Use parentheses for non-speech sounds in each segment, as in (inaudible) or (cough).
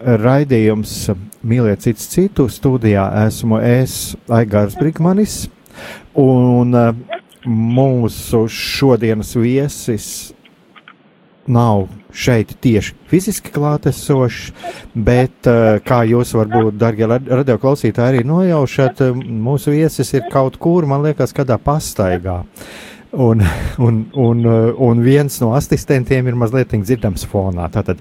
raidījums Mīliet cits citu. Studijā esmu es, Aigārs Brigmanis, un eh, mūsu šodienas viesis nav šeit tieši fiziski klātesošs, bet, eh, kā jūs varbūt, darbie radioklausītāji, arī nojaušat, mūsu viesis ir kaut kur, man liekas, kādā pastaigā. Un, un, un, un viens no asistentiem ir mazliet dzirdams fonā. Tātad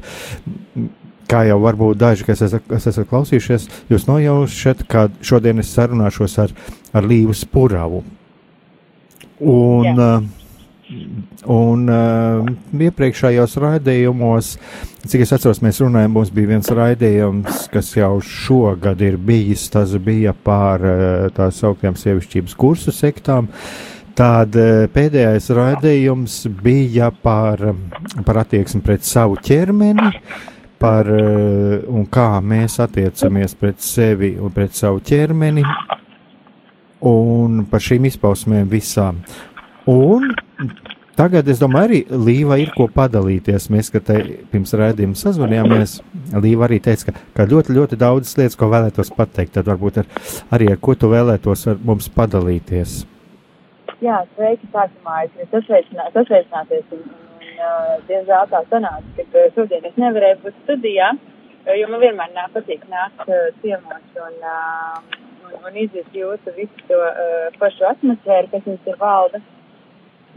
kā jau varbūt daži, kas esat, kas esat klausījušies, jūs nojaušat, ka šodien es sarunāšos ar, ar Līvu Spuravu. Un, Jā. un uh, iepriekšējos raidījumos, cik es atceros, mēs runājam, mums bija viens raidījums, kas jau šogad ir bijis, tas bija par uh, tā sauktiem sievišķības kursu sektām. Tad pēdējais raidījums bija par, par attieksmi pret savu ķermeni, uh, par uh, un kā mēs attiecamies pret sevi un pret savu ķermeni un par šīm izpausmēm visām. Un tagad, es domāju, arī Līva ir ko padalīties. Mēs, kad te pirms rādījuma sazvanījāmies, Līva arī teica, ka, ka ļoti, ļoti daudz lietas, ko vēlētos pateikt. Tad varbūt ar, arī ar ko tu vēlētos ar mums padalīties. Jā, sveiki, sākumā es sasveicināties un, diemžēl tā sanāca, ka šodien es nevarēju būt studijā, jo man vienmēr nāk patīk nākt ciemos un, un, un izjust jūtu visu to pašu atmosfēru, kas mums ir valda.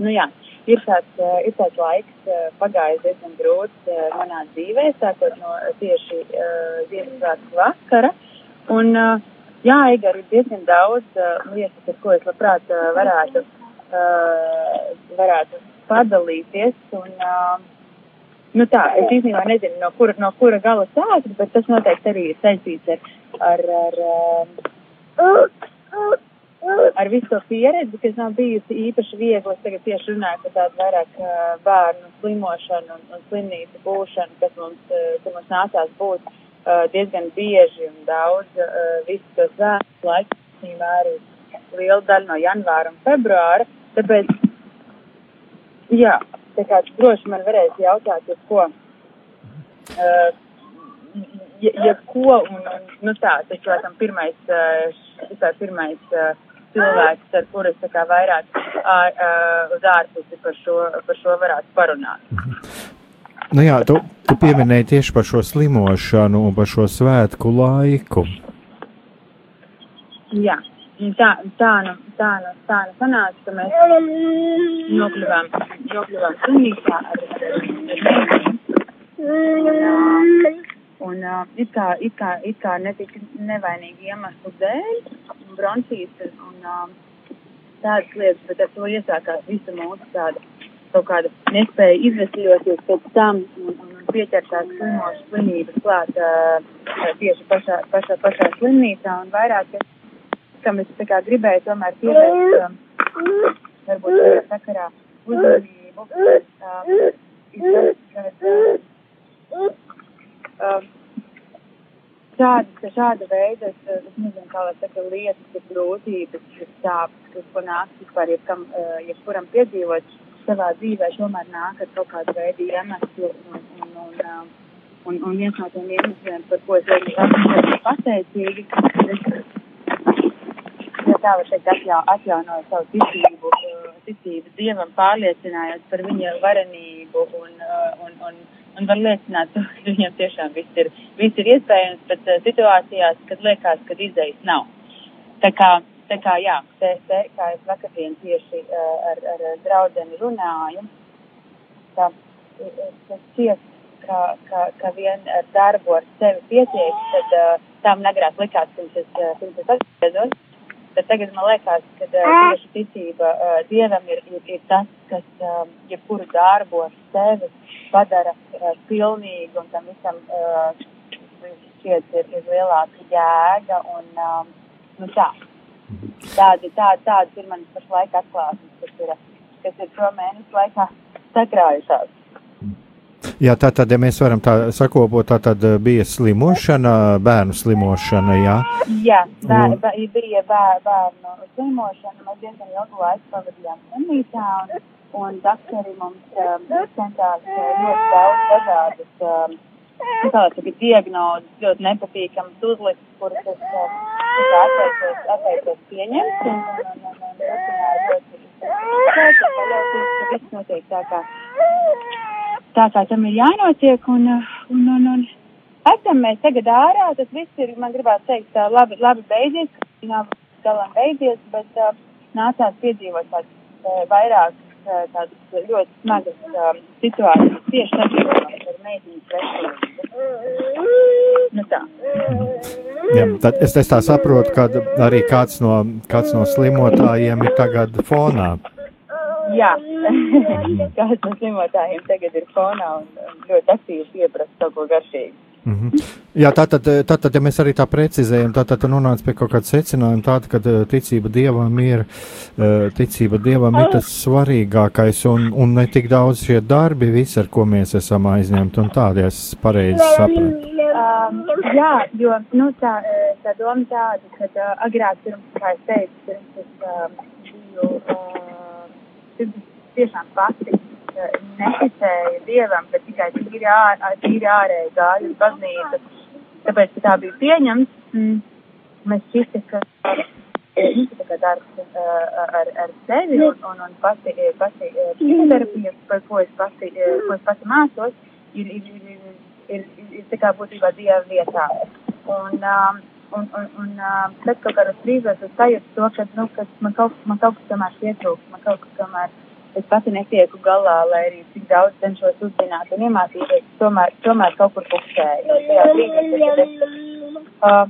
Nu jā, ir tāds, ir tāds laiks pagājis diezgan grūts manā dzīvē, sākot no tieši Ziemassvētku vakara. Un, jā, Igar, ir diezgan daudz lietas, ar ko es labprāt varētu, varētu padalīties. Un, uh, nu tā, es īstenībā nezinu, no kura, no kura gala sākt, bet tas noteikti arī ir saistīts ar, ar, ar, uh, ar visu to pieredzi, kas nav bijusi īpaši viegli. Es tagad tieši runāju par tādu vairāk uh, bērnu slimošanu un, un slimnīcu būšanu, kas mums, uh, kas mums nācās būt uh, diezgan bieži un daudz visu to svētku laiku, arī liela daļa no janvāra un februāra. Tāpēc Jā, tā kā droši man varēs jautāt, ja ko. Uh, ja, ja ko, un, un nu tā, tas laikam pirmais, uh, tā pirmais uh, cilvēks, ar kuru es tā kā vairāk uh, uz ārpusi par šo, par šo varētu parunāt. Nu jā, tu, tu pieminēji tieši par šo slimošanu un par šo svētku laiku. Jā tā, tā, nu, tā, nu, tā nu sanāca, ka mēs nokļuvām, nokļuvām slimnīcā ar, ar, ar Un uh, it kā, it kā, it kā netika nevainīgi iemeslu dēļ, bronhītas un uh, tādas lietas, bet ar to iesākās visa mūsu tāda kaut kāda nespēja izvesļoties pēc tam un, un pieķertās slimošu slimības klāt uh, tieši pašā, pašā, pašā slimnīcā un vairāk, ka kam es kā gribēju tomēr pievērst, um, varbūt šajā sakarā uzmanību. Um, um, šāda, šāda veida, es, es nezinu, kā lai saka, lietas, ir grūtības, ir sāpes, kas ko nāk vispār, jebkam, uh, jebkuram piedzīvot savā dzīvē, tomēr nāk ar kaut kādu veidu iemeslu un, un, un, um, un, un viens no tiem iemesliem, par ko es esmu pateicīgi, es var teikt, atjau, atjaunoja savu ticību, ticību Dievam, pārliecinājot par viņa varenību un, un, un, un var liecināt, ka viņam tiešām viss ir, viss ir iespējams, bet situācijās, kad liekas, ka izējas nav. Tā kā, tā kā jā, te, te, kā es vakardien tieši ar, ar draudzeni runāju, tā, tas šķiet, ka, ka, ka vien ar darbu ar sevi pietiek, tad uh, tā man agrāk likās, pirms es, pirms es atgriezos. Bet tagad man liekas, ka tieši ticība uh, Dievam ir, ir, ir tas, kas uh, jebkuru darbu ar sevi padara uh, pilnīgu un tam visam uh, šķiet ir, ir lielāka jēga un um, nu tā. Tādi, tādi, tādas ir manas pašlaik atklāsmes, kas ir, kas ir šo mēnešu laikā sakrājušās. Jā, tā tad, ja mēs varam tā sakopot, tā tad eh, bija slimošana, bērnu slimošana, jā? Jā, bēr, bēr, bija bēr, bērnu slimošana, mēs diezgan ilgu laiku pavadījām slimnīcā, un, un doktori mums um, centās uh, ļoti daudz dažādas, um, kā tagad diagnozes, ļoti nepatīkamas uzlikt, kuras es, um, atteicos, atteicos pieņemt, un, un, un, un, un turpināju ļoti, ļoti, ļoti, ka viss notiek tā kā tā kā tam ir jānotiek. Un, un, un, un esam mēs tagad ārā, tas viss ir, man gribētu teikt, labi, labi beidzies, nav galam beidzies, bet uh, nācās piedzīvot tādas uh, vairāk uh, tādas ļoti smagas uh, situācijas tieši saistībā ar meitiņas veselību. Nu tā. Jā, tad es, es tā saprotu, ka arī kāds no, kāds no slimotājiem ir tagad fonā. Jā, kāds no slimotājiem tagad ir fonā un ļoti aktīvi pieprasa kaut ko garšīgu. Mm -hmm. Jā, tā tad, tā tad, ja mēs arī tā precizējam, tad, tad nonāca pie kaut kāda secinājuma tāda, ka eh, ticība dievam ir, eh, ticība dievam ir tas svarīgākais un, un ne tik daudz šie darbi, visi, ar ko mēs esam aizņemti un tādi, es pareizi sapratu. Um, jā, jo, nu, tā, tā doma tāda, ka agrāk, pirms, kā es teicu, pirms es uh, biju, uh, es tiešām pati neticēju dievam, bet tikai tīri, ār, tīri ārēji gāju uz baznīcu. Tāpēc, ka tā bija pieņemts, mm, mēs šķita, ka tā kā darbs ar, ar sevi un, un, un pati, pati psihoterapija, par ko es pati, ko es pati mācos, ir, ir, ir, ir, ir, ir tā kā būtībā dieva vietā. Un, um, un, un, un uh, kaut kādos brīžos es sajūtu to, ka, nu, ka man kaut, man kaut kas tomēr pietrūkst, man kaut kas tomēr es pati netieku galā, lai arī cik daudz cenšos uzzināt un iemācīties, tomēr, tomēr kaut kur puksēju. Tajā brīdī, kad es, uh,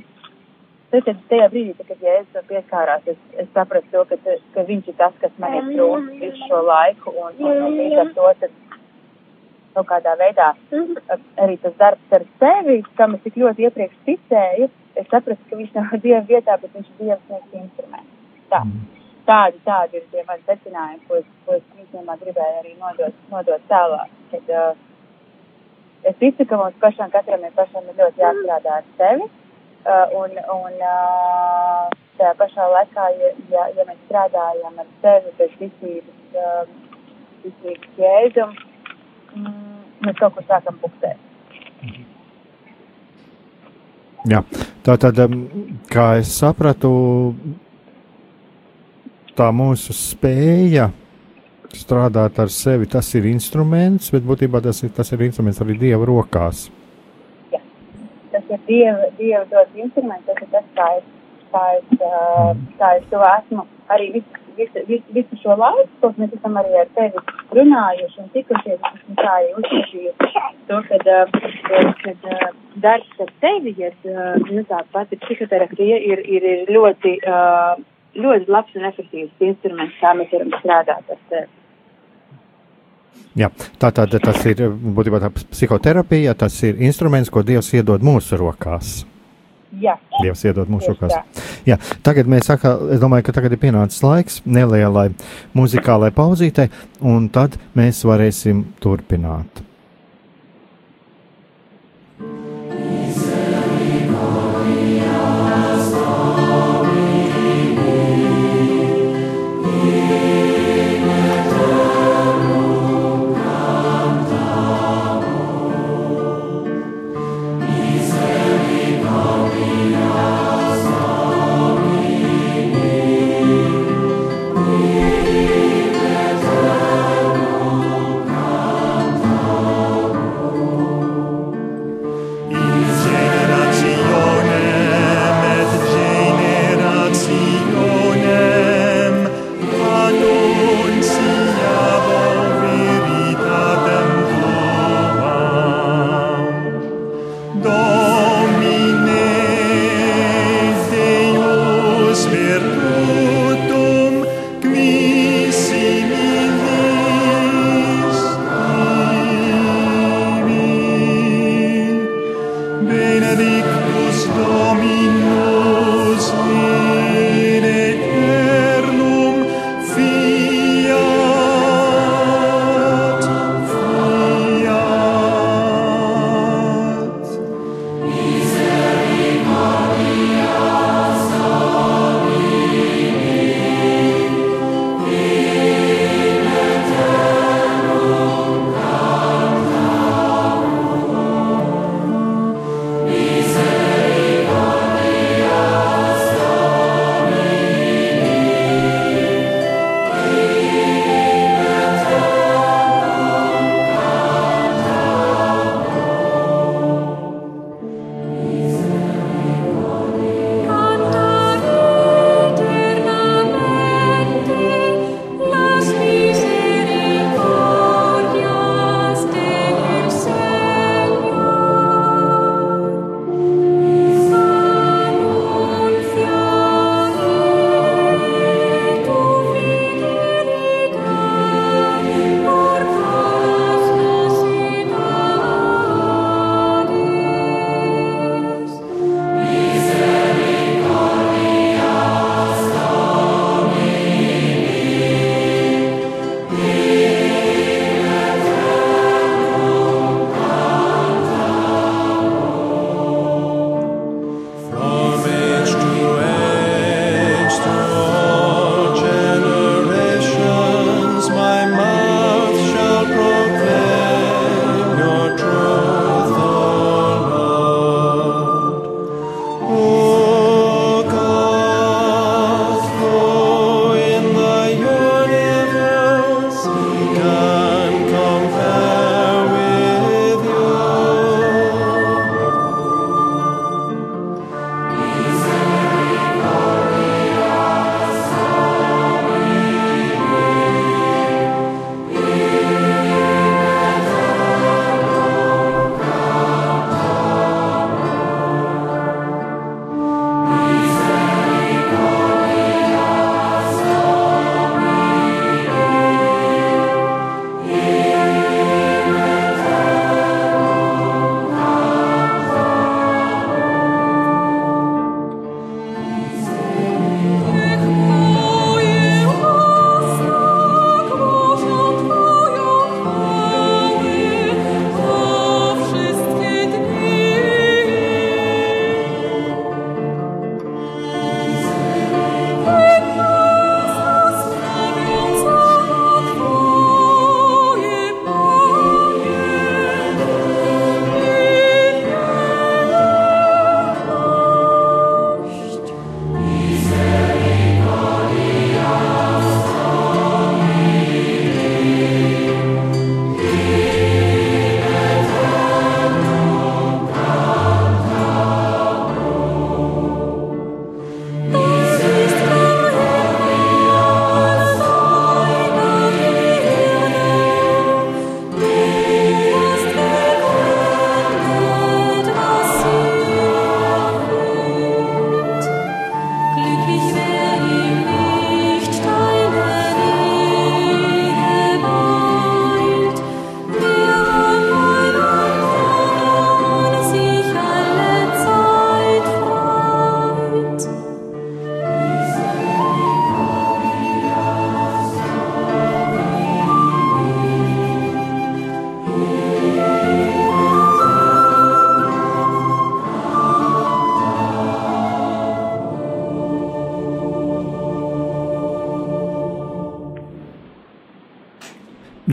tad, tajā brīdī, kad ja es pieskārās, es, es sapratu to, ka, ka viņš ir tas, kas man ir trūkst visu šo laiku un, un, un līdz ar to tad kaut kādā veidā arī tas darbs ar sevi, kam es tik ļoti iepriekš ticēju, es sapratu, ka viņš nav (laughs) Dieva vietā, bet viņš ir Dieva sniegts instruments. Tā. Mm tādi, tādi ir tie mani secinājumi, ko es, ko es īstenībā gribēju arī nodot, nodot tālāk. Kad, uh, es ticu, ka mums pašam katram ir pašam ir ļoti jāstrādā ar sevi, uh, un, un uh, tajā pašā laikā, ja, ja, ja mēs strādājam ar sevi bez visības, uh, visības jēdzuma, mm, mēs kaut kur sākam puksēt. Jā, tā tad, kā es sapratu, tā mūsu spēja strādāt ar sevi, tas ir instruments, bet būtībā tas ir, tas ir instruments arī Dieva rokās. Jā, tas ir Dieva, dieva dots instruments, tas ir tas, kā es, kā es, kā es to esmu arī visu, visu, visu, visu šo laiku, ko mēs esam arī ar tevi runājuši un tikušies, es esmu tā jau uzskatījusi to, kad, uh, kad uh, darbs ar tevi, ja uh, nu, tā pati psihoterapija ir, ir, ir ļoti uh, ļoti labs un efektīvs instruments, kā mēs varam strādāt ar sevi. Jā, tā tad tas ir būtībā tā psihoterapija, tas ir instruments, ko Dievs iedod mūsu rokās. Jā. Dievs iedod mūsu rokās. Jā, tagad mēs sakām, es domāju, ka tagad ir pienācis laiks nelielai muzikālai pauzītei, un tad mēs varēsim turpināt.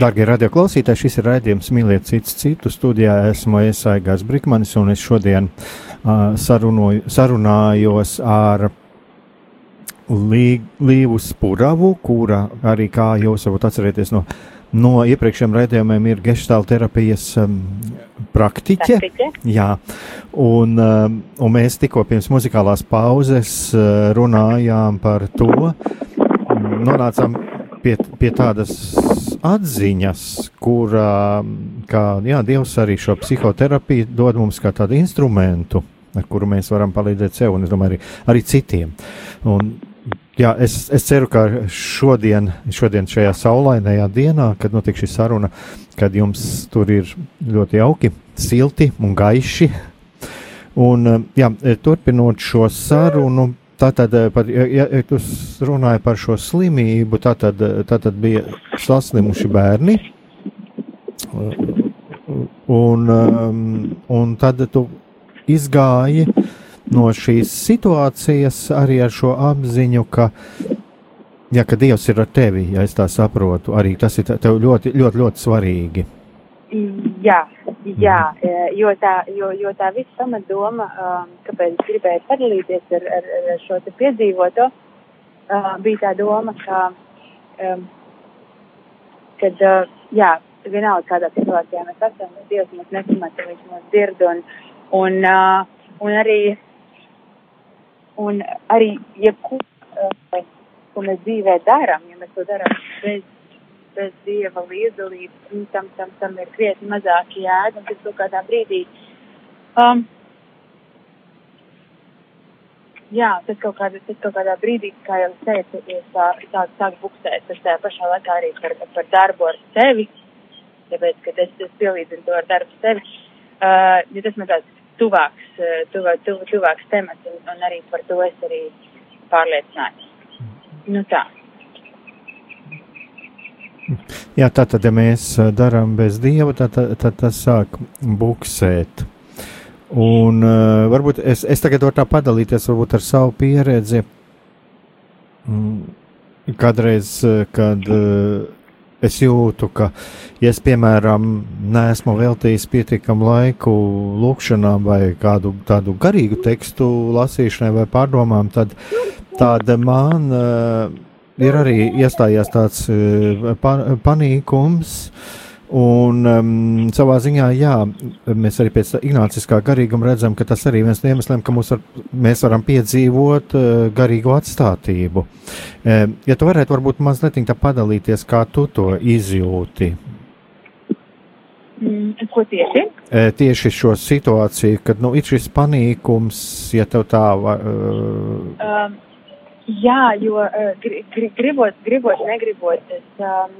Darbie radioklausītāji, šis ir raidījums Mīliet citu citu. Studijā esmu es Aigars Brikmanis un es šodien uh, sarunoju, sarunājos ar Lī, Līvu Spuravu, kura arī, kā jūs varbūt atcerieties no, no iepriekšējiem raidījumiem, ir gestāla terapijas um, praktiķe. Praktiķe. Jā, un, um, un mēs tikko pirms muzikālās pauzes uh, runājām par to, nonācām pie, pie tādas atziņas, kur kā, jā, Dievs arī šo psihoterapiju dod mums kā tādu instrumentu, ar kuru mēs varam palīdzēt sev un, domāju, arī, arī citiem. Un, jā, es, es ceru, ka šodien, šodien šajā saulainajā dienā, kad notiek šī saruna, kad jums tur ir ļoti jauki, silti un gaiši. Un, jā, turpinot šo sarunu, Tātad, eh, par, ja, ja tu runāji par šo slimību, tātad, eh, tātad bija saslimuši bērni. Un, um, un tad tu izgāji no šīs situācijas arī ar šo apziņu, ka, ja, ka Dievs ir ar tevi, ja es tā saprotu, arī tas ir tev ļoti, ļoti, ļoti svarīgi. Jā, jā mhm. jo tā, jo, jo tā visa pamatdoma, um, kāpēc es gribēju padalīties ar, ar, ar šo te piedzīvoto, uh, bija tā doma, ka, um, kad, uh, jā, vienalga kādā situācijā mēs esam, Dievs mūs nesamata, viņš mūs dzird un, un, uh, un arī, un arī, jebko, uh, ko mēs dzīvē darām, ja mēs to darām bez bez dieva līdzdalības, nu, tam, tam, tam ir krietni mazāk jēga, un tas kaut kādā brīdī. Um, jā, tas kaut, kādā, tas kaut kādā brīdī, kā jau teicu, es sāku tā, sāk buksēt, tas tajā pašā laikā arī par, par darbu ar sevi, tāpēc, ka es, es pielīdzinu to ar darbu sevi, uh, ja tas man tāds tuvāks, uh, tuvā, tuv, tuvāks temats, un, un arī par to es arī pārliecināju. Nu tā. Jā, tātad, ja mēs darām bez dieva, tad, tad, tad tas sāk buksēt. Un uh, varbūt es, es tagad varu tā padalīties ar savu pieredzi. Mm, kādreiz, kad uh, es jūtu, ka, ja es, piemēram, neesmu veltījis pietiekamu laiku lūkšanām vai kādu tādu garīgu tekstu lasīšanai vai pārdomām, tad tāda man uh, ir arī iestājies tāds eh, panīkums. Un um, savā ziņā, jā, mēs arī pēc ignāciskā garīguma redzam, ka tas arī viens no iemesliem, ka var, mēs varam piedzīvot uh, garīgu atstātību. Uh, ja tu varētu varbūt mazliet tā padalīties, kā tu to izjūti. Mm, ko tieši? Uh, tieši šo situāciju, kad nu, ir šis panīkums, ja tev tā. Uh, um Jā, jo gri, gribot, gribot, negribot, es, um,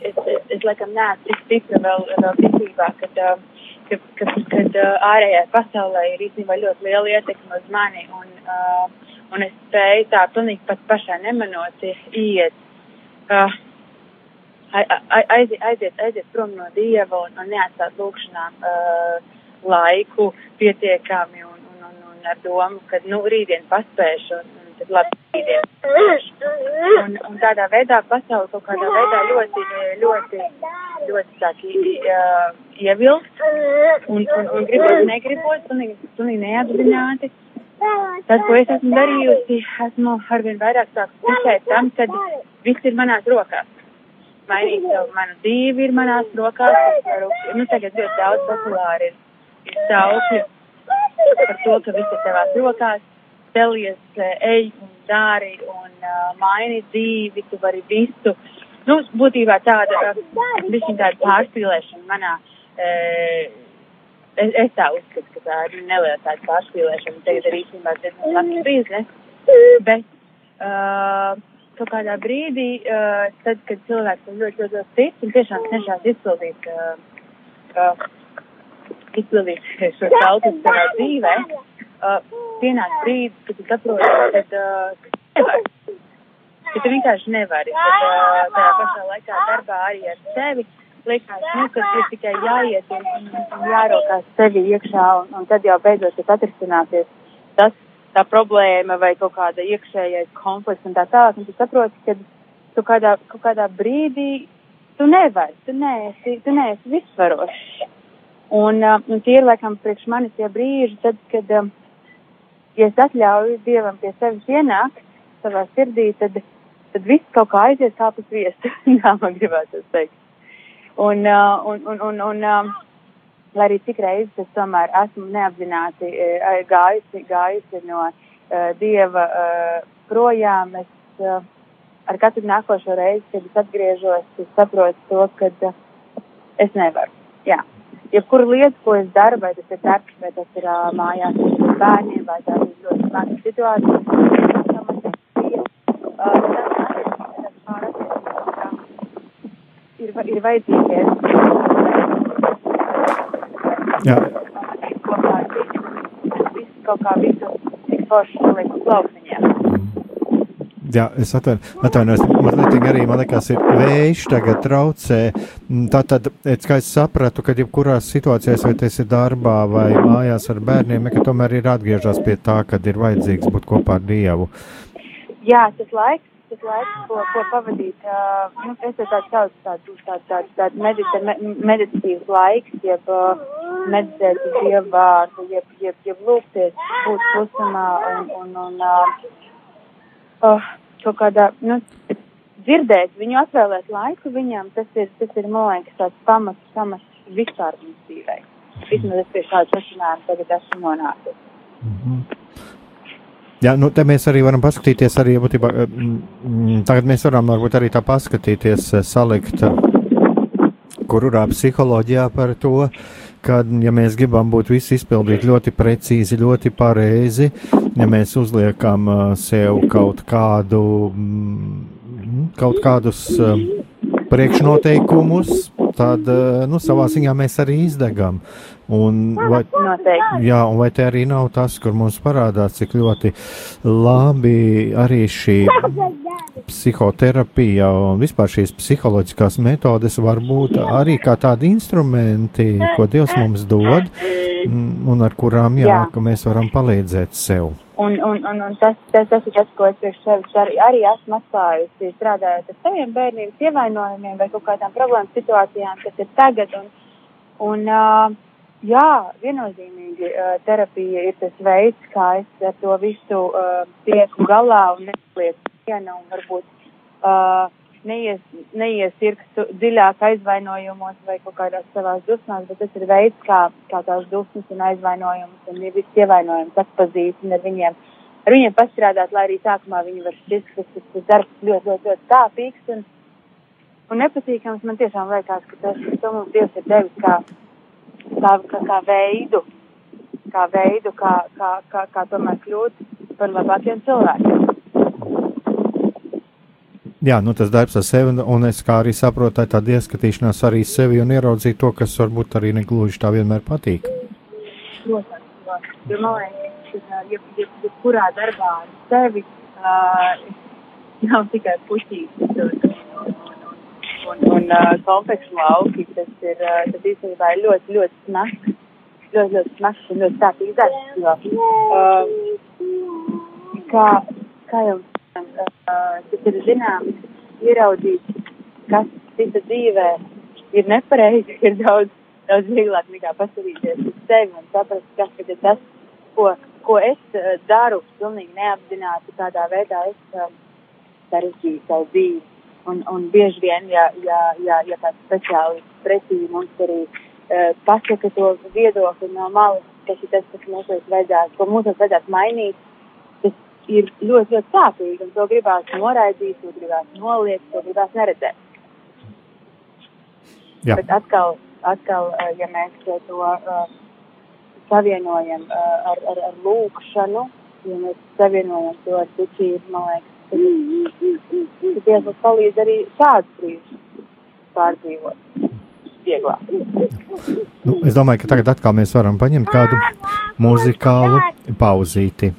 es, es, es, laikam neesmu tik stipra vēl, vēl ticībā, kad, um, kad, kad, kad uh, ārējā pasaulē ir īstenībā ļoti liela ietekme uz mani, un, uh, un es spēju tā pilnīgi pat pašā nemanot iet, uh, aiziet, aiziet, aiziet prom no Dieva un, un neatstāt lūkšanām uh, laiku pietiekami un, un, un, un ar domu, ka, nu, rītdien paspēšu. Un, tad labi spīdien. Un, un tādā veidā pasauli kaut kādā veidā ļoti, ļoti, ļoti sāk uh, ievilkt un, un, un gribot, negribot, pilnīgi, pilnīgi neapzināti. Tas, ko es esmu darījusi, esmu arvien vairāk sāku ticēt tam, ka viss ir manās rokās. Mainīt savu manu dzīvi ir manās rokās. Varu, nu, tagad ļoti daudz populāri ir, ir saukļi par to, ka viss ir tavās rokās celies, eh, ej un dari un uh, maini dzīvi, tu vari visu. Nu, būtībā tāda, bišķiņ tāda pārspīlēšana manā, uh, es, es tā uzskatu, ka tā ir neliela tāda pārspīlēšana, tagad arī īstenībā diezgan labs biznes, bet uh, kaut kādā brīdī, uh, tad, kad cilvēks ir ļoti, ļoti, ļoti tic un tiešām cenšas izpildīt, uh, uh, izpildīt šo tautas savā dzīvē, uh, pienāk brīdis, kad tu saproti, ka uh, nevar. Ka tu vienkārši nevari. Kad uh, tajā pašā laikā darbā arī ar sevi liekas, nu, ka ir tikai jāiet un, un, jārokās sevi iekšā, un, un tad jau beidzot tas atrisināsies. Tas, tā problēma vai kaut kāda iekšējais konflikts un tā tālāk, un tu saproti, ka tu kādā, kaut kādā brīdī tu nevari, tu neesi, tu neesi visvarošs. Un, uh, un tie ir, laikam, priekš manis tie brīži, tad, kad, uh, ja es atļauju Dievam pie sevis ienākt savā sirdī, tad, tad viss kaut kā aizies kā pa sviestu, (laughs) tā man gribētu teikt. Un, uh, un, un, un, un um, lai arī cik reizes es tomēr esmu neapzināti uh, gājusi, gājusi no uh, Dieva uh, projām, es uh, ar katru nākošo reizi, kad es atgriežos, es saprotu to, ka uh, es nevaru. Jā jebkuru lietu, ko es daru, vai tas ir darbs, vai tas ir uh, mājās ar bērniem, vai tā ir ļoti smaga situācija, ir, ir vajadzīgie. Jā. Kā, kaut kā visu tik forši uz laukniņiem. Jā, es atvainojos. Mazliet arī man liekas, ir vējš tagad traucē. Mm, tātad, kā es sapratu, ka jebkurās situācijās, vai tas ir darbā vai mājās ar bērniem, ka tomēr ir atgriežas pie tā, kad ir vajadzīgs būt kopā ar Dievu. Jā, tas laiks, tas laiks, ko, ko pavadīt, uh, nu, es to tādu saucu, tādu, tādu, tādu, tādu medita, me, meditatīvas laiks, jeb uh, meditēt uz Dievu vārdu, jeb, jeb, jeb lūgties, būt klusumā un, un, un uh, uh, kaut kādā, nu, dzirdēt viņu, atvēlēt laiku viņam, tas ir, tas ir, man liekas, tāds pamats, pamats vispār viņas dzīvē. Vismaz es pie šāda secinājuma tagad esmu nonācis. Mm -hmm. Jā, nu, te mēs arī varam paskatīties, arī, būtībā, mm, tagad mēs varam varbūt arī tā paskatīties, eh, salikt, kur urā psiholoģijā par to, ka, ja mēs gribam būt visi izpildīt ļoti precīzi, ļoti pareizi, ja mēs uzliekam uh, sev kaut kādu, mm, kaut kādus uh, priekšnoteikumus, tad, uh, nu, savā ziņā mēs arī izdegam. Un vai, jā, un vai te arī nav tas, kur mums parādās, cik ļoti labi arī šī (laughs) psihoterapija un vispār šīs psiholoģiskās metodes var būt arī kā tādi instrumenti, ko Dievs mums dod un ar kurām, jā, jā. mēs varam palīdzēt sev. Un, un, un, un tas, tas, tas ir tas, ko es priekš sevis arī, arī esmu atklājusi, strādājot ar saviem bērniem, ievainojumiem vai kaut kādām problēmu situācijām, kas ir tagad. Un, un, uh, jā, viennozīmīgi uh, terapija ir tas veids, kā es ar to visu uh, tieku galā un neslieku vienu un varbūt uh, neies, neiesirkstu dziļāk aizvainojumos vai kaut kādās savās dusmās, bet tas ir veids, kā, kā tās dusmas un aizvainojumus un ja viss ievainojums atpazīt un ar viņiem, ar viņiem pastrādāt, lai arī sākumā viņi var šķist, ka tas, tas darbs ļoti, ļoti, ļoti tāpīgs un, un nepatīkams. Man tiešām liekas, ka tas, to mums Dievs ir devis kā, kā, kā, kā veidu, kā veidu, kā, kā, kā, kā tomēr kļūt par labākiem cilvēkiem. Jā, nu tas darbs ar sevi, un es kā arī saprotu, tā ir tāda ieskatīšanās arī sevi un ieraudzīt to, kas varbūt arī negluži tā vienmēr patīk. Protams. Jo man liekas, ka jebkurā ja, ja, darbā ar sevi uh, nav tikai puķītes un, un, un, un uh, kompleksu lauki, tas ir, uh, tas īstenībā ir ļoti, ļoti smags, ļoti, ļoti smags un ļoti sāpīgs darbs, jo, uh, kā, kā jau tas ir zināms, ieraudzīt, kas cita dzīvē ir nepareizi, ir daudz, daudz vieglāk nekā paskatīties uz sevi un saprast, kas ir tas, ko, ko es uh, daru, pilnīgi neapzināti, kādā veidā es uh, sarežģīju savu dzīvi. Un, un bieži vien, ja, ja, ja, ja kāds speciālists precīzi mums arī uh, pasaka to viedokli no malas, kas ir tas, kas mums vajadzētu, ko mums vajadzētu mainīt, ir ļoti, ļoti sāpīgi, un to gribās noraidīt, to gribās noliegt, to gribās neredzēt. Jā. Bet atkal, atkal, eh, ja mēs to uh, savienojam uh, ar, ar, ar lūkšanu, ja mēs savienojam to ar ticību, man liekas, tad Dievs mums palīdz arī šādus brīžus pārdzīvot. Vieglāk. Nu, es domāju, ka tagad atkal mēs varam paņemt kādu muzikālu pauzīti.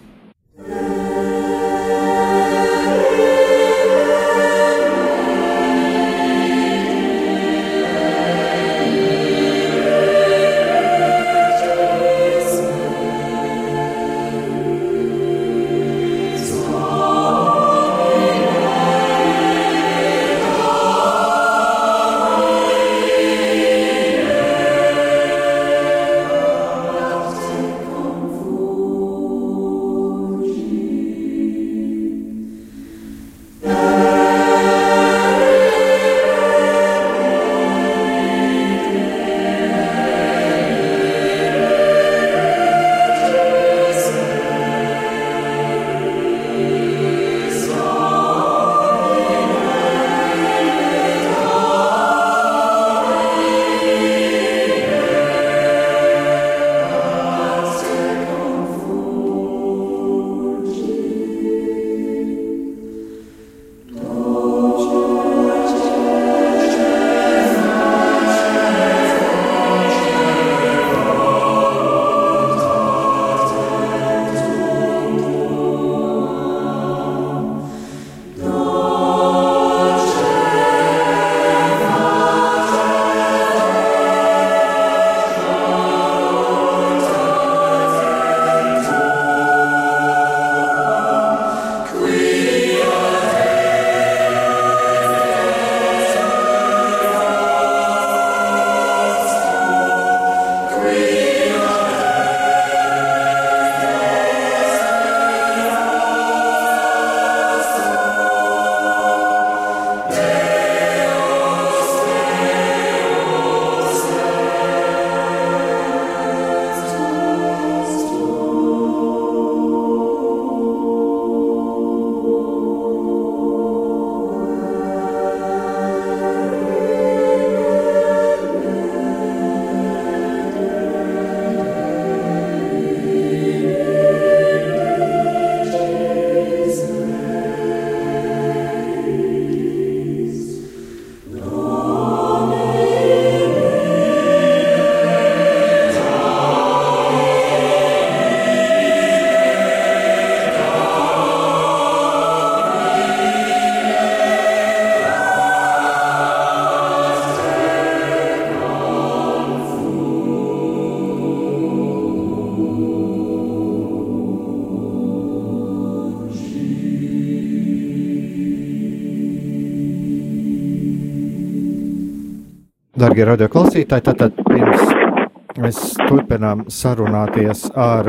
Darbie radioklausītāji, tātad pirms mēs turpinām sarunāties ar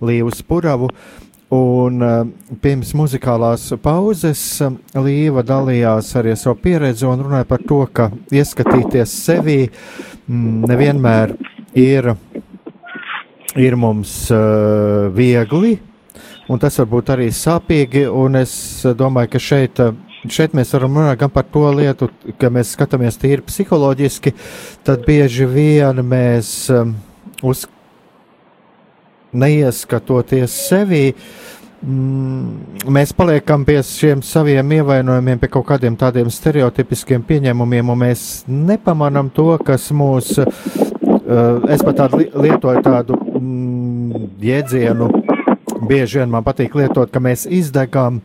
Līvu Spuravu. Un uh, pirms muzikālās pauzes uh, Līva dalījās arī ar savu pieredzi un runāja par to, ka ieskatīties sevī mm, nevienmēr ir, ir mums uh, viegli, un tas var būt arī sāpīgi. Es domāju, ka šeit šeit mēs varam runāt gan par to lietu, ka mēs skatāmies tīri psiholoģiski, tad bieži vien mēs um, uz neieskatoties sevī, mm, mēs paliekam pie šiem saviem ievainojumiem, pie kaut kādiem tādiem stereotipiskiem pieņēmumiem, un mēs nepamanām to, kas mūs, uh, es pat tādu lietoju tādu mm, jēdzienu bieži vien man patīk lietot, ka mēs izdegam,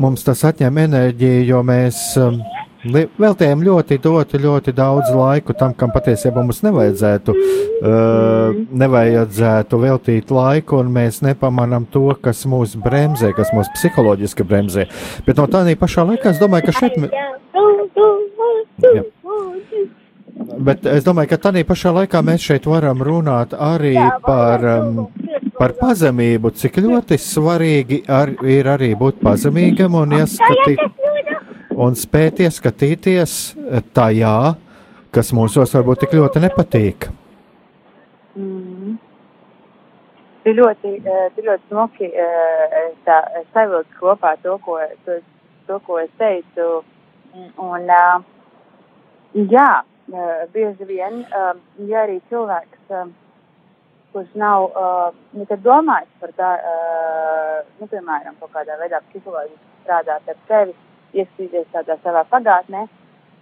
mums tas atņem enerģiju, jo mēs um, veltījām ļoti, ļoti, ļoti daudz laiku tam, kam patiesībā mums nevajadzētu, uh, nevajadzētu veltīt laiku, un mēs nepamanām to, kas mūs bremzē, kas mūs psiholoģiski bremzē. Bet no tādā pašā laikā es domāju, ka šeit. Jā. Bet es domāju, ka tādā pašā laikā mēs šeit varam runāt arī par um, par pazemību, cik ļoti svarīgi ar, ir arī būt pazemīgam un, ieskatīt, un spēt ieskatīties tajā, kas mūsos varbūt tik ļoti nepatīk. Mm. Tu ļoti, eh, tu ļoti smuki eh, savilkt kopā to, ko, to, to, ko es teicu. Un, eh, jā, bieži vien, ja arī cilvēks kurš nav uh, nekad domājis par tā, uh, nu, piemēram, kaut kādā veidā psiholoģiski strādāt ar sevi, ieskatīties tādā savā pagātnē.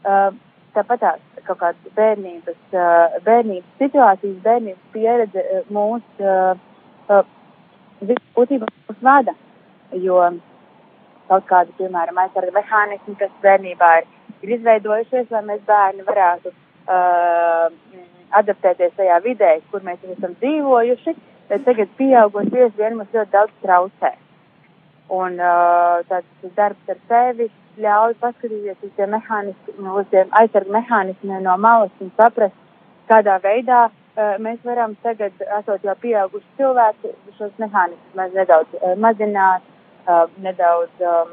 Uh, tāpat tās kaut kādas bērnības, uh, bērnības situācijas, bērnības pieredze uh, mūs, uh, uh, būtībā mūs vada, jo kaut kādi, piemēram, aizsarga mehānismi, kas bērnībā ir, ir izveidojušies, lai mēs bērni varētu uh, adaptēties tajā vidē, kur mēs esam dzīvojuši, bet tagad pieaugot bieži vien mums ļoti daudz traucē. Un uh, tāds darbs ar sevi ļauj paskatīties uz tiem mehānismiem, uz tiem aizsargu mehānismiem no malas un saprast, kādā veidā uh, mēs varam tagad, esot jau pieauguši cilvēki, šos mehānismus nedaudz uh, mazināt, uh, nedaudz um,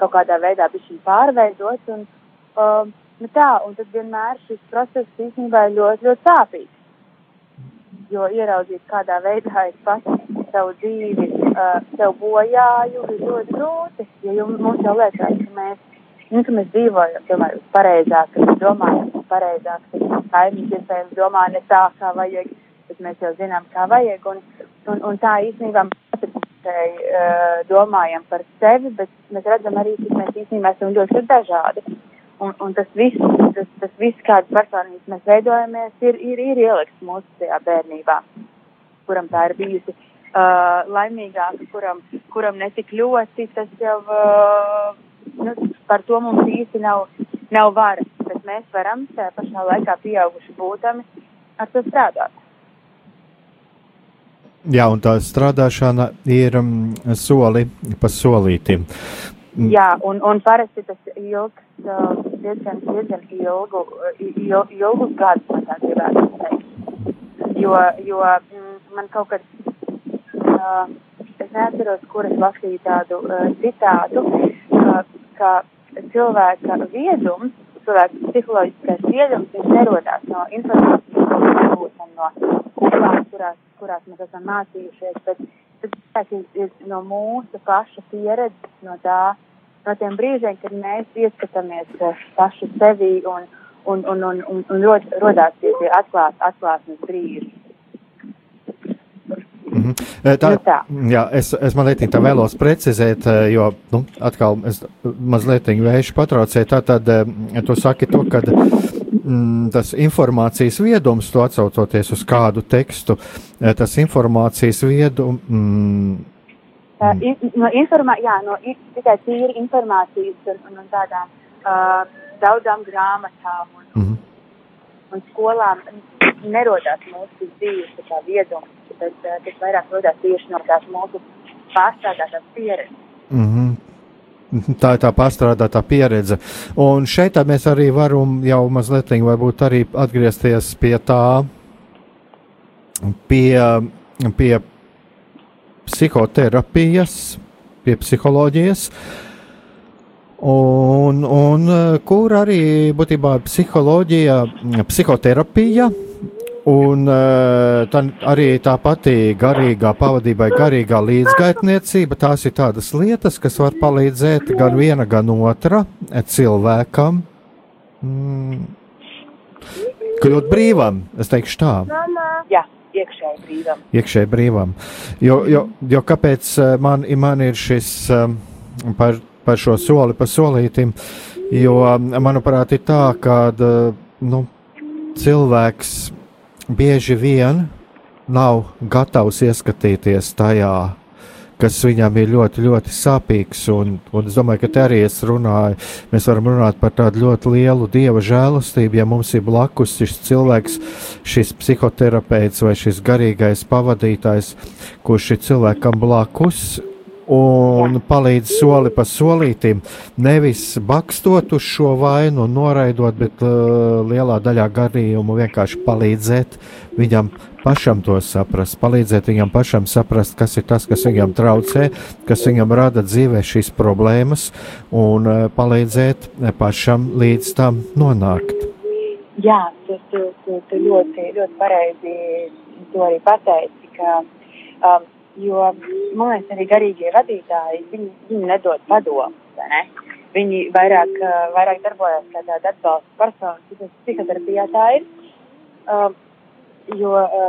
kaut kādā veidā bišķiņ pārveidot un uh, Nu tā, un tad vienmēr šis process īstenībā ir ļoti, ļoti sāpīgs. Jo ieraudzīt, kādā veidā es pats savu dzīvi, uh, sev bojāju, ir ļoti grūti. Jo mums jau liekas, ka mēs, nu, ka mēs dzīvojam, tomēr pareizāk, ka mēs domājam pareizāk, ka kaimiņš iespējams domā ne tā, kā vajag, bet mēs jau zinām, kā vajag. Un, un, un tā īstenībā mēs uh, domājam par sevi, bet mēs redzam arī, ka mēs īstenībā esam ļoti dažādi. Un, un tas viss, tas, tas viss kādas personības mēs veidojamies, ir, ir, ir ielikts mūsu tajā bērnībā, kuram tā ir bijusi uh, laimīgāka, kuram, kuram netik ļoti, tas jau, uh, nu, par to mums īsti nav, nav vara, bet mēs varam tajā pašā laikā pieauguši būtami ar to strādāt. Jā, un tā strādāšana ir um, soli pa solītim. Jā, un, un parasti tas ilgs diezgan, diezgan ilgu, il, ilgus gadus, man tā gribētu teikt. Jo, jo mm, man kaut kad, uh, es neatceros, kur es lasīju tādu uh, citātu, uh, ka cilvēka viedums, cilvēka psiholoģiskais viedums, viņš nerodās no informācijas, ko mēs no kurās, kurās mēs esam mācījušies, bet tas ir, no mūsu paša pieredzes, no tā, no tiem brīžiem, kad mēs ieskatāmies eh, paši sevi un, un, un, un, un, un rod, rodās tie atklāt, atklāsmes brīži. Mm -hmm. Tā, nu tā. Jā, es, es mazliet tā vēlos precizēt, eh, jo nu, atkal es mazliet vējuši patraucēt. Tātad tu saki to, ka tas informācijas viedums, tu atsaucoties uz kādu tekstu, tas informācijas viedums. Mm, in, no, informā, jā, no tikai tīri informācijas un, un, un tādām uh, daudzām grāmatām un, mm -hmm. un skolām nerodās mūsu dzīves tā viedums, bet uh, tas vairāk rodās tieši no tās mūsu pārstrādātās pieredzes. Mm -hmm. Tā ir tā pārstrādātā pieredze. Un šeit mēs arī varam jau mazliet varbūt arī atgriezties pie tā, pie, pie psihoterapijas, pie psiholoģijas. Un, un kur arī būtībā psiholoģija, psihoterapija Un uh, arī tā pati garīgā pavadība, garīgā līdzgaitniecība, tās ir tādas lietas, kas var palīdzēt gan viena, gan otra cilvēkam mm, kļūt brīvam. Es teikšu tā. Jā. Iekšēji brīvam. Iekšēji brīvam. Jo, jo, jo kāpēc eh, man, man ir šis um, par, par šo soli pa solītim? Jo, manuprāt, ir tā, ka nu, cilvēks bieži vien nav gatavs ieskatīties tajā, kas viņam ir ļoti, ļoti sāpīgs. Un, un es domāju, ka te arī es runāju, mēs varam runāt par tādu ļoti lielu dieva žēlastību, ja mums ir blakus šis cilvēks, šis psihoterapeits vai šis garīgais pavadītājs, kurš ir cilvēkam blakus un palīdz soli pa solītim, nevis bakstot uz šo vainu noraidot, bet uh, lielā daļā gadījumu vienkārši palīdzēt viņam pašam to saprast, palīdzēt viņam pašam saprast, kas ir tas, kas viņam traucē, kas viņam rada dzīvē šīs problēmas, un uh, palīdzēt pašam līdz tam nonākt. Jā, tu, tu, tu, tu ļoti, ļoti pareizi to arī pateici, ka um, Jo, man liekas, arī garīgie vadītāji, viņi, viņi nedod padomus, ne? Viņi vairāk, vairāk darbojas kā tāda atbalsta persona, psihoterapijā tā ir. Uh, jo uh,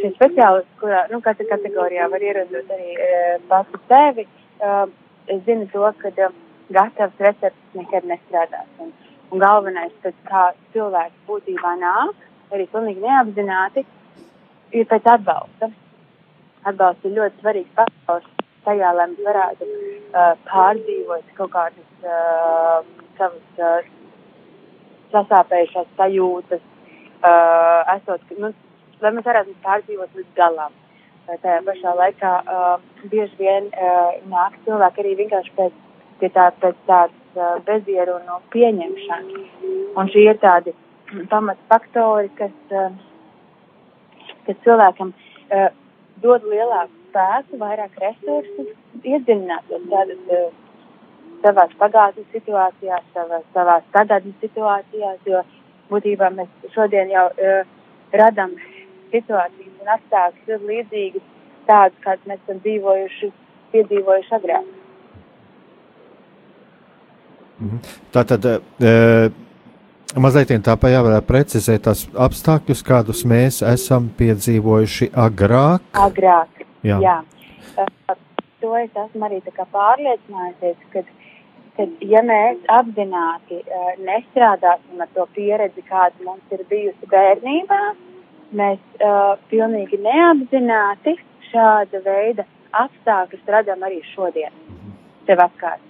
šie speciālisti, kurā, nu, katra kategorijā var ierunāt arī uh, pats sevi, uh, es zinu to, ka uh, gatavs recepts nekad nestrādās. Un, un galvenais, kad kā cilvēks būtībā nāk, arī pilnīgi neapzināti, ir pēc atbalsta atbalsts ir ļoti svarīgs faktors tajā, lai mēs varētu uh, pārdzīvot kaut kādas uh, savas uh, sasāpējušās sajūtas, uh, esot, nu, lai mēs varētu pārdzīvot līdz galam. Uh, tajā pašā laikā uh, bieži vien uh, nāk cilvēki arī vienkārši pēc, pie tā, pēc tādas uh, bezieru un no pieņemšanas. Un šie ir tādi pamatfaktori, kas, uh, kas cilvēkam uh, dod lielāku spēku, vairāk resursus, iedziļinātos tādas uh, savās pagātnes situācijās, savās, savās tagadnes situācijās, jo būtībā mēs šodien jau uh, radam situācijas un apstākļus līdzīgas tādas, kādas mēs esam dzīvojuši, piedzīvojuši agrāk. Mhm. Tātad, uh, Mazliet tā jāvarētu precizēt tās apstākļus, kādus mēs esam piedzīvojuši agrāk. Agrāk, jā. jā. Uh, to es esmu arī pārliecinājusies, ka, ka ja mēs apzināti uh, nestrādāsim ar to pieredzi, kāda mums ir bijusi bērnībā, mēs uh, pilnīgi neapzināti šāda veida apstākļus radām arī šodien sev apkārt.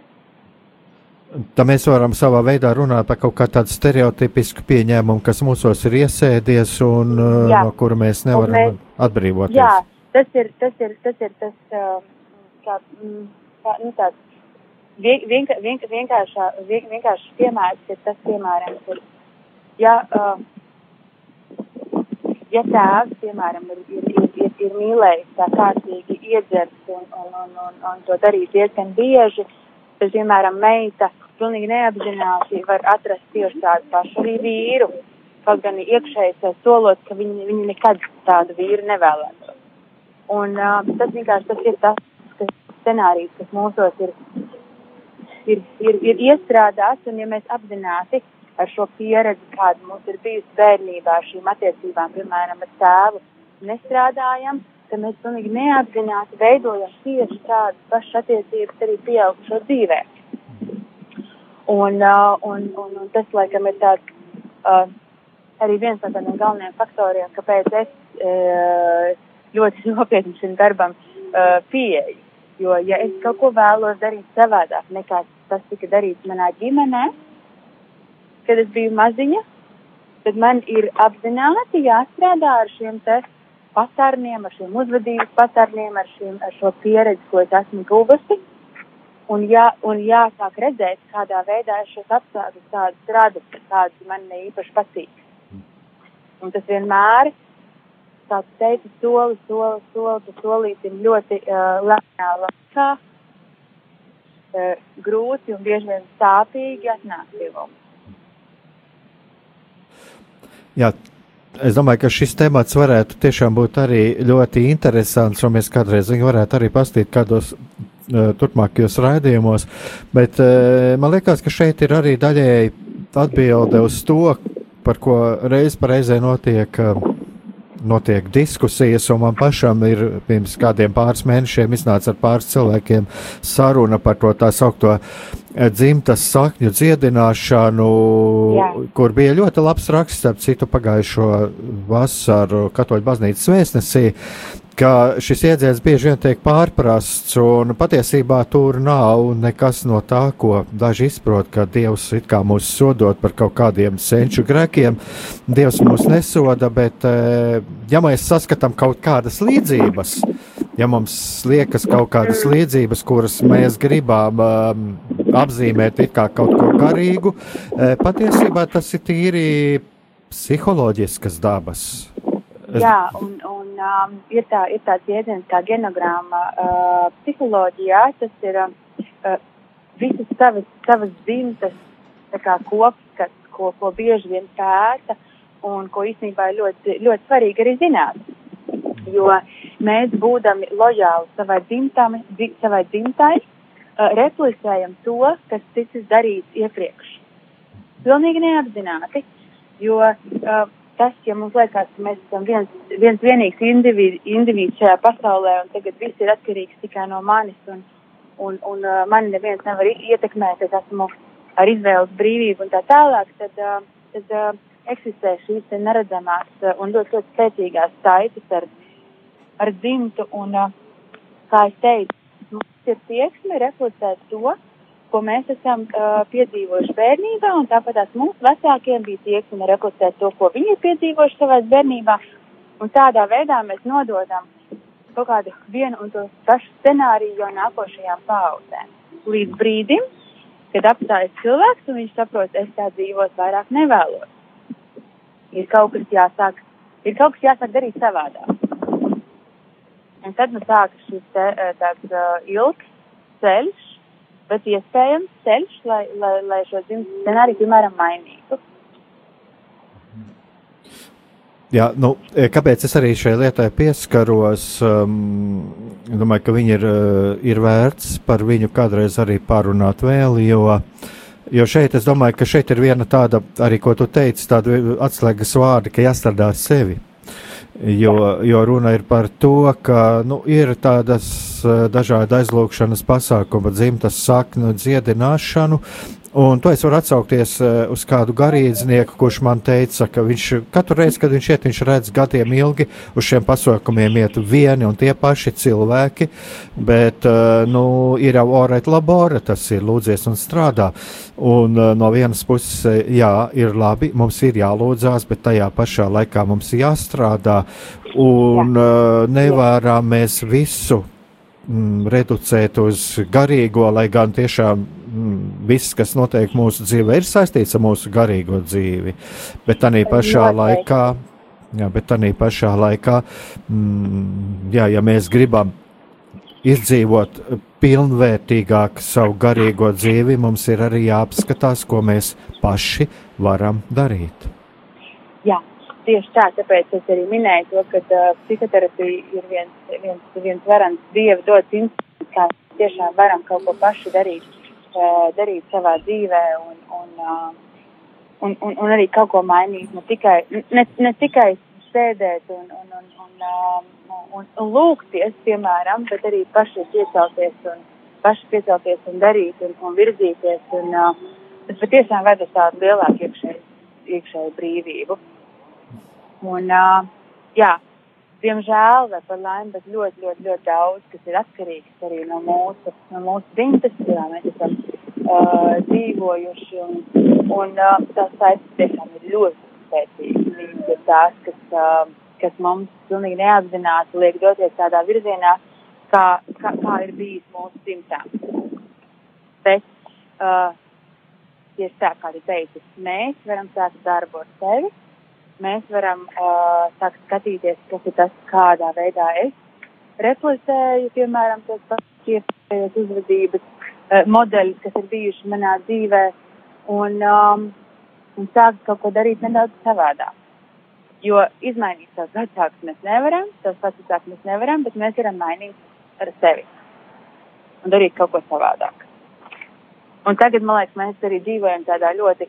Tā mēs varam savā veidā runāt par kaut kādu stereotipisku pieņēmumu, kas mūsos ir iesēdies un uh, jā. no kura mēs nevaram mēs, atbrīvoties. Jā, tas ir tas, ir, tas, ir tas uh, kā, mm, kā, nu, tāds vien, vien, vien, vienkāršā, vien, vienkāršs piemērs ir tas, piemēram, ka, ja, uh, ja tēvs, piemēram, ir, ir, ir, ir, ir mīlējis tā kārtīgi iedzert un, un, un, un, un to darīt diezgan bieži, bet, piemēram, meita pilnīgi neapzināti var atrast tieši tādu pašu arī vīru, kaut gan iekšēji solot, ka viņi, viņi nekad tādu vīru nevēlētos. Un uh, tas vienkārši tas ir tas, kas scenārijs, kas mūsos ir, ir, ir, ir iestrādāts, un ja mēs apzināti ar šo pieredzi, kāda mums ir bijusi bērnībā, ar šīm attiecībām, piemēram, ar tēvu, nestrādājam, ka mēs pilnīgi neapzināti veidojam tieši tādas pašas attiecības arī pieaugušo dzīvē. Un, uh, un, un, un tas, laikam, ir tāds uh, arī viens no tādiem galvenajiem faktoriem, kāpēc es uh, ļoti (laughs) nopietni šim darbam uh, pieeju. Jo, ja es kaut ko vēlos darīt savādāk nekā tas tika darīts manā ģimenē, kad es biju maziņa, tad man ir apzināti jāstrādā ar šiem te patārniem, ar šiem uzvedības patārniem, ar, šiem, ar šo pieredzi, ko es esmu guvusi. un, jā, un jāsāk redzēt, kādā veidā es šos apstākļus tādus radu, kādi man ne īpaši patīk. Un tas vienmēr, kā tu teici, soli, soli, soli, pa solītim ļoti uh, lēnā laikā, uh, grūti un bieži vien sāpīgi atnāk pie mums. Jā, Es domāju, ka šis temats varētu tiešām būt arī ļoti interesants, un mēs kādreiz viņu varētu arī pastīt kādos uh, turpmākajos raidījumos. Bet uh, man liekas, ka šeit ir arī daļēji atbilde uz to, par ko reiz pa reizē notiek. Uh, notiek diskusijas, un man pašam ir pirms kādiem pāris mēnešiem iznāca ar pāris cilvēkiem saruna par to tā saukto dzimtas sakņu dziedināšanu, Jā. kur bija ļoti labs raksts, ap citu pagājušo vasaru Katoļu baznīcas vēstnesī, ka šis iedziens bieži vien tiek pārprasts, un patiesībā tur nav nekas no tā, ko daži izprot, ka Dievs it kā mūs sodot par kaut kādiem senču grēkiem. Dievs mūs nesoda, bet eh, ja mēs saskatām kaut kādas līdzības, ja mums liekas kaut kādas līdzības, kuras mēs gribam um, apzīmēt kā kaut ko garīgu, e, patiesībā tas ir tīri psiholoģiskas dabas. Jā, un, un um, ir, tā, ir tāds jēdziens kā genogramma uh, psiholoģijā, tas ir uh, visas savas, savas dzimtas kopskats, ko, ko bieži vien pēta un ko īstenībā ir ļoti, ļoti svarīgi arī zināt. Jo mēs, būdami lojāli savai, dzimtam, savai dzimtai, uh, replicējam to, kas ticis darīts iepriekš. Pilnīgi neapzināti, jo uh, tas, ja mums liekas, ka mēs esam viens, viens vienīgs individs individ šajā pasaulē un tagad viss ir atkarīgs tikai no manis un, un, un uh, mani neviens nevar ietekmēt, es esmu ar izvēles brīvību un tā tālāk, tad, uh, tad uh, eksistē šīs neredzamās uh, un ļoti, ļoti spēcīgās saites ar, ar dzimtu un, uh, kā es teicu, mums ir tieksme reflektēt to, ko mēs esam uh, piedzīvojuši bērnībā, un tāpat tās mūsu vecākiem bija tieksme reflektēt to, ko viņi ir piedzīvojuši savā bērnībā, un tādā veidā mēs nododam kaut kādu vienu un to pašu scenāriju jau nākošajām paudzēm. Līdz brīdim, kad apstājas cilvēks un viņš saprot, es tā dzīvot vairāk nevēlos. Ir kaut kas jāsāk, ir kaut kas jāsāk darīt savādāk. Un tad nu sākas šis te, tāds uh, ilgs ceļš, bet iespējams ceļš, lai, lai, lai šo dzimtas scenāriju, piemēram, mainītu. Jā, nu, kāpēc es arī šai lietai pieskaros? Um, domāju, ka viņi ir, ir vērts par viņu kādreiz arī pārunāt vēl, jo, jo šeit es domāju, ka šeit ir viena tāda, arī ko tu teici, tāda atslēgas vārdi, ka jāstrādā sevi. Jo, jo runa ir par to, ka nu, ir tādas uh, dažādas aizlūgšanas pasākuma, dzimtas saknu dziedināšanu, Un to es varu atsaukties uh, uz kādu garīdznieku, kurš man teica, ka viņš katru reizi, kad viņš iet, viņš redz gadiem ilgi uz šiem pasaukumiem iet vieni un tie paši cilvēki, bet, uh, nu, ir jau orēt labora, tas ir lūdzies un strādā. Un uh, no vienas puses, jā, ir labi, mums ir jālūdzās, bet tajā pašā laikā mums jāstrādā un nevaram mēs visu mm, reducēt uz garīgo, lai gan tiešām viss, kas notiek mūsu dzīvē, ir saistīts ar mūsu garīgo dzīvi. Bet tā pašā laikā, jā, bet tā pašā laikā, mm, jā, ja mēs gribam izdzīvot pilnvērtīgāk savu garīgo dzīvi, mums ir arī jāapskatās, ko mēs paši varam darīt. Jā, tieši tā, tāpēc es arī minēju to, ka uh, psihoterapija ir viens, viens, viens varants dievu dots instruments, kā tiešām varam kaut ko paši darīt darīt savā dzīvē un, un, un, un, un arī kaut ko mainīt. Ne tikai, ne, ne tikai sēdēt un, un, un, un, un, un lūgties, piemēram, bet arī paši piecelties un, paši piecelties un darīt un, un virzīties. Un, tas patiešām ved uz tādu lielāku iekšēju, iekšēju brīvību. Un, jā, diemžēl, vai par laimi, bet ļoti, ļoti, ļoti daudz, kas ir atkarīgs arī no mūsu, no mūsu dzimtes, kurā mēs esam uh, dzīvojuši, un, un uh, tās saites tiešām ir ļoti spēcīgas. Viņas ir tās, kas, uh, kas mums pilnīgi neapzināti liek doties tādā virzienā, kā, kā, kā ir bijis mūsu dzimtām. Bet uh, tieši tā, kā tu teici, mēs varam sākt darbu ar sevi, mēs varam uh, sākt skatīties, kas ir tas, kādā veidā es replicēju, piemēram, tos pašus iespējas uzvedības uh, modeļus, kas ir bijuši manā dzīvē, un, um, un sākt kaut ko darīt nedaudz savādāk. Jo izmainīt savus vecākus mēs nevaram, savus vecākus mēs nevaram, bet mēs varam mainīt ar sevi un darīt kaut ko savādāk. Un tagad, man liekas, mēs arī dzīvojam tādā ļoti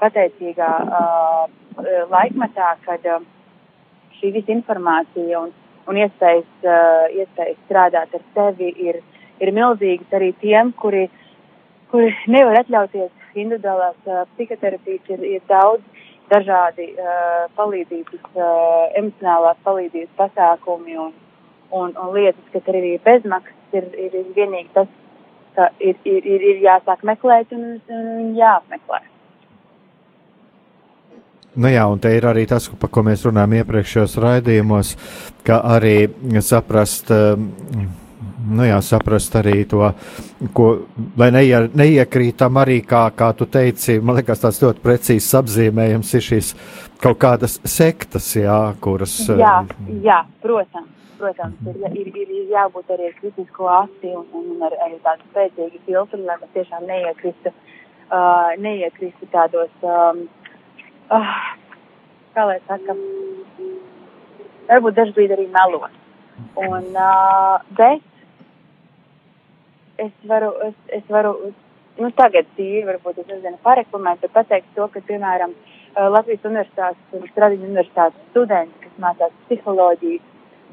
pateicīgā uh, laikmetā, kad uh, šī visa informācija un, un iespējas, uh, iespējas strādāt ar sevi ir, ir milzīgas arī tiem, kuri, kuri nevar atļauties individuālās psihoterapijas, ir, ir daudz dažādi palīdzības, emocionālās palīdzības pasākumi un, un, un lietas, kas arī bezmaksas, ir, ir, vienīgi tas, ka ir, ir, ir jāsāk meklēt un, un jāapmeklē. Nu jā, un te ir arī tas, par ko mēs runājam iepriekšējos raidījumos, ka arī saprast, nu jā, saprast arī to, ko, lai neie, neiekrītam arī, kā, kā tu teici, man liekas, tāds ļoti precīzs apzīmējums ir šīs kaut kādas sektas, jā, kuras. Jā, jā, protams protams, ir, ir, ir, jābūt arī ar kritisko asi un, un, ar, ar tādu spēcīgu filtru, lai mēs tiešām neiekristu, uh, neiekristu tādos, um, uh, kā lai saka, varbūt dažbrīd arī melos. Un, uh, bet es varu, es, es varu, nu tagad tīri, varbūt es nezinu, pareklamēt, bet pateikt to, ka, piemēram, Latvijas universitātes un Stradiņu universitātes studenti, kas mācās psiholoģiju,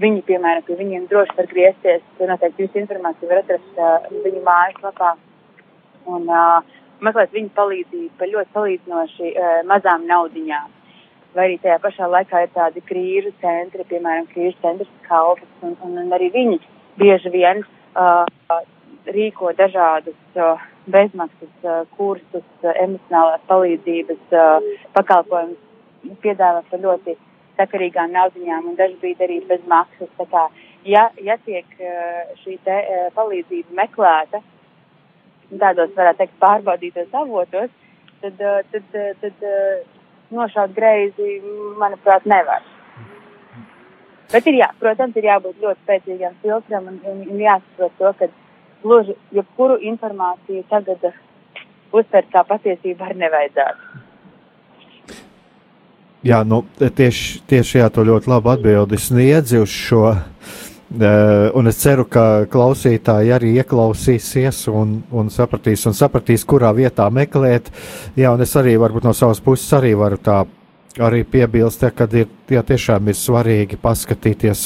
viņi, piemēram, pie viņiem droši var griezties. Noteikti jūsu informāciju var atrast uh, viņu mājaslapā un uh, meklēt viņu palīdzību par ļoti salīdzinoši uh, mazām naudiņām. Vai arī tajā pašā laikā ir tādi krīžu centri, piemēram, krīžu centrs kalpas, un, un, un arī viņi bieži vien uh, rīko dažādus uh, bezmaksas uh, kursus, uh, emocionālās palīdzības uh, pakalpojumus, piedāvā par ļoti sakarīgām naudiņām un dažbrīd arī bez maksas. Tā kā, ja, ja tiek eh, šī te eh, palīdzība meklēta tādos, varētu teikt, pārbaudītos avotos, tad, eh, tad, tad, tad nošaut greizi, manuprāt, nevar. Bet ir jā, protams, ir jābūt ļoti spēcīgam filtram un, un, un jāsaprot to, ka gluži jebkuru informāciju tagad uztvert kā patiesību arī nevajadzētu. Jā, nu, tieši, tieši jā, to ļoti labi atbildi sniedzi uz šo. Uh, un es ceru, ka klausītāji arī ieklausīsies un, un, sapratīs, un sapratīs, kurā vietā meklēt. Jā, un es arī varbūt no savas puses arī varu tā arī piebilst, ja, ka ir, jā, tiešām ir svarīgi paskatīties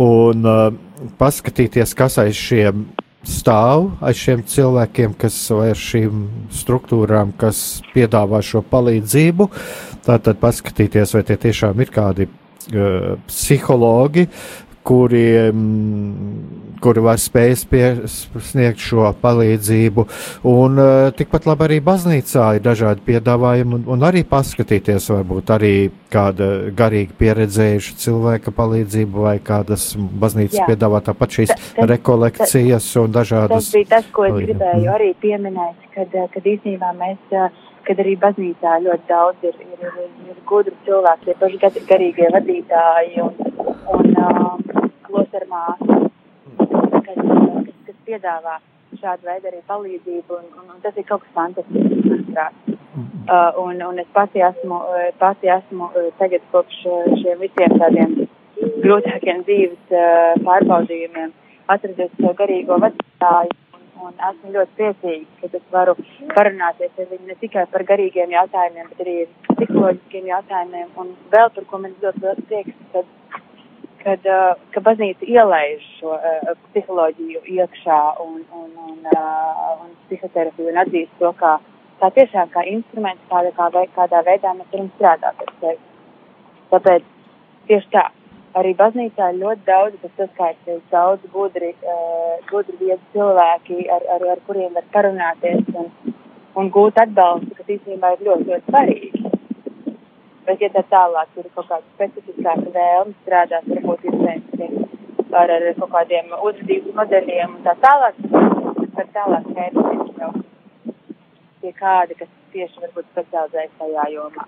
un uh, paskatīties, kas aiz šiem stāv aiz šiem cilvēkiem, kas vai ar šīm struktūrām, kas piedāvā šo palīdzību. Tātad paskatīties, vai tie tiešām ir kādi uh, psihologi, kuriem, kuri var spējas sniegt šo palīdzību. Un uh, tikpat labi arī baznīcā ir dažādi piedāvājumi, un, un arī paskatīties, varbūt arī kāda garīgi pieredzējuša cilvēka palīdzību vai kādas baznīcas Jā. piedāvā tāpat šīs tas, rekolekcijas un dažādas. Tas bija tas, ko es gribēju arī pieminēt, kad, kad īstenībā mēs kad arī baznīcā ļoti daudz ir, ir, ir, ir gudri cilvēki, tie paši garīgie vadītāji un, un um, klostermāsas, kas, kas, kas piedāvā šādu veidu arī palīdzību, un, un, un tas ir kaut kas fantastisks, manuprāt. Uh, un, un es pati esmu, pati esmu uh, tagad kopš uh, šiem visiem tādiem grūtākiem dzīves uh, pārbaudījumiem atradusi savu garīgo vadītāju un esmu ļoti priecīga, ka es varu parunāties ar viņu ne tikai par garīgiem jautājumiem, bet arī psiholoģiskiem jautājumiem. Un vēl par ko man ļoti liels prieks, kad, kad, uh, ka baznīca ielaiž šo uh, psiholoģiju iekšā un, un, un, uh, un psihoterapiju un atzīst to kā, kā tiešām kā instruments, kādā, kā, kādā veidā mēs varam strādāt ar sevi. Tāpēc tieši tā, arī baznīcā ir ļoti daudz, kas saskaitīs daudz gudri, uh, gudri viedi cilvēki, ar, ar, ar kuriem var parunāties un, un gūt atbalstu, kas īstenībā ir ļoti, ļoti svarīgi. Bet, ja tā tālāk ir kaut kāda specifiskāka vēlme strādāt, varbūt iespējams ar, ar kaut kādiem uzvedības modeļiem un tā tālāk, tad tālāk mērķis jau pie kāda, kas tieši varbūt specializējas tajā jomā.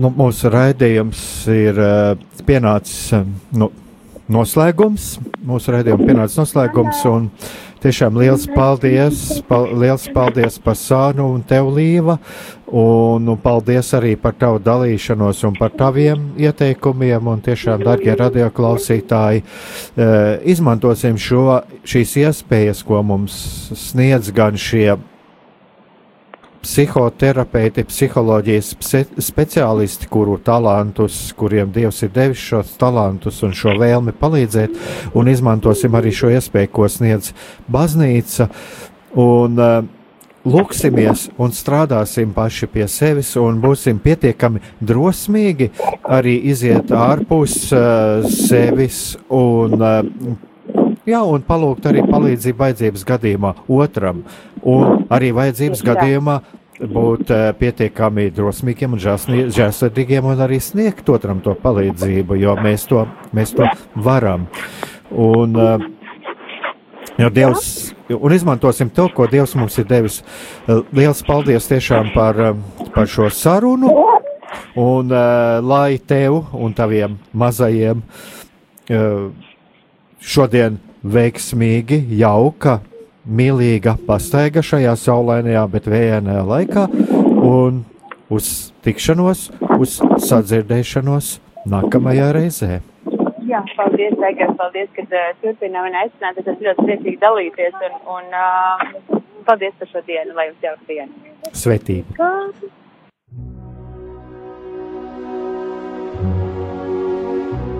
Nu, mūsu raidījums ir uh, pienācis uh, nu, noslēgums. Mūsu raidījuma pienācis noslēgums. Un, Tiešām liels paldies, pal, liels paldies par sānu un tev, Līva, un, un paldies arī par tavu dalīšanos un par taviem ieteikumiem, un tiešām, dargie radioklausītāji, izmantosim šo, šīs iespējas, ko mums sniedz gan šie psihoterapeiti, psiholoģijas speciālisti, kuru talantus, kuriem Dievs ir devis šos talantus un šo vēlmi palīdzēt, un izmantosim arī šo iespēju, ko sniedz baznīca. Un, uh, Lūksimies un strādāsim paši pie sevis, un būsim pietiekami drosmīgi arī iziet ārpus uh, sevis un uh, Jā, un palūgt arī palīdzību vajadzības gadījumā otram, un arī vajadzības Jā. gadījumā būt uh, pietiekami drosmīgiem un žēlsirdīgiem un arī sniegt otram to palīdzību, jo mēs to, mēs to varam. Un, uh, Jo Dievs, un izmantosim to, ko Dievs mums ir devis. Liels paldies tiešām par, par šo sarunu, un uh, lai tev un taviem mazajiem uh, šodien veiksmīgi, jauka, mīlīga pastaiga šajā saulainajā, bet vējainajā laikā, un uz tikšanos, uz sadzirdēšanos nākamajā reizē. Jā, paldies, Egar, paldies, ka uh, turpinām un aicināt. Es esmu ļoti priecīgi dalīties un, un uh, paldies par šo dienu, lai jums jauka diena. Svetība!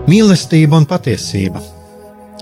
Mīlestība un patiesība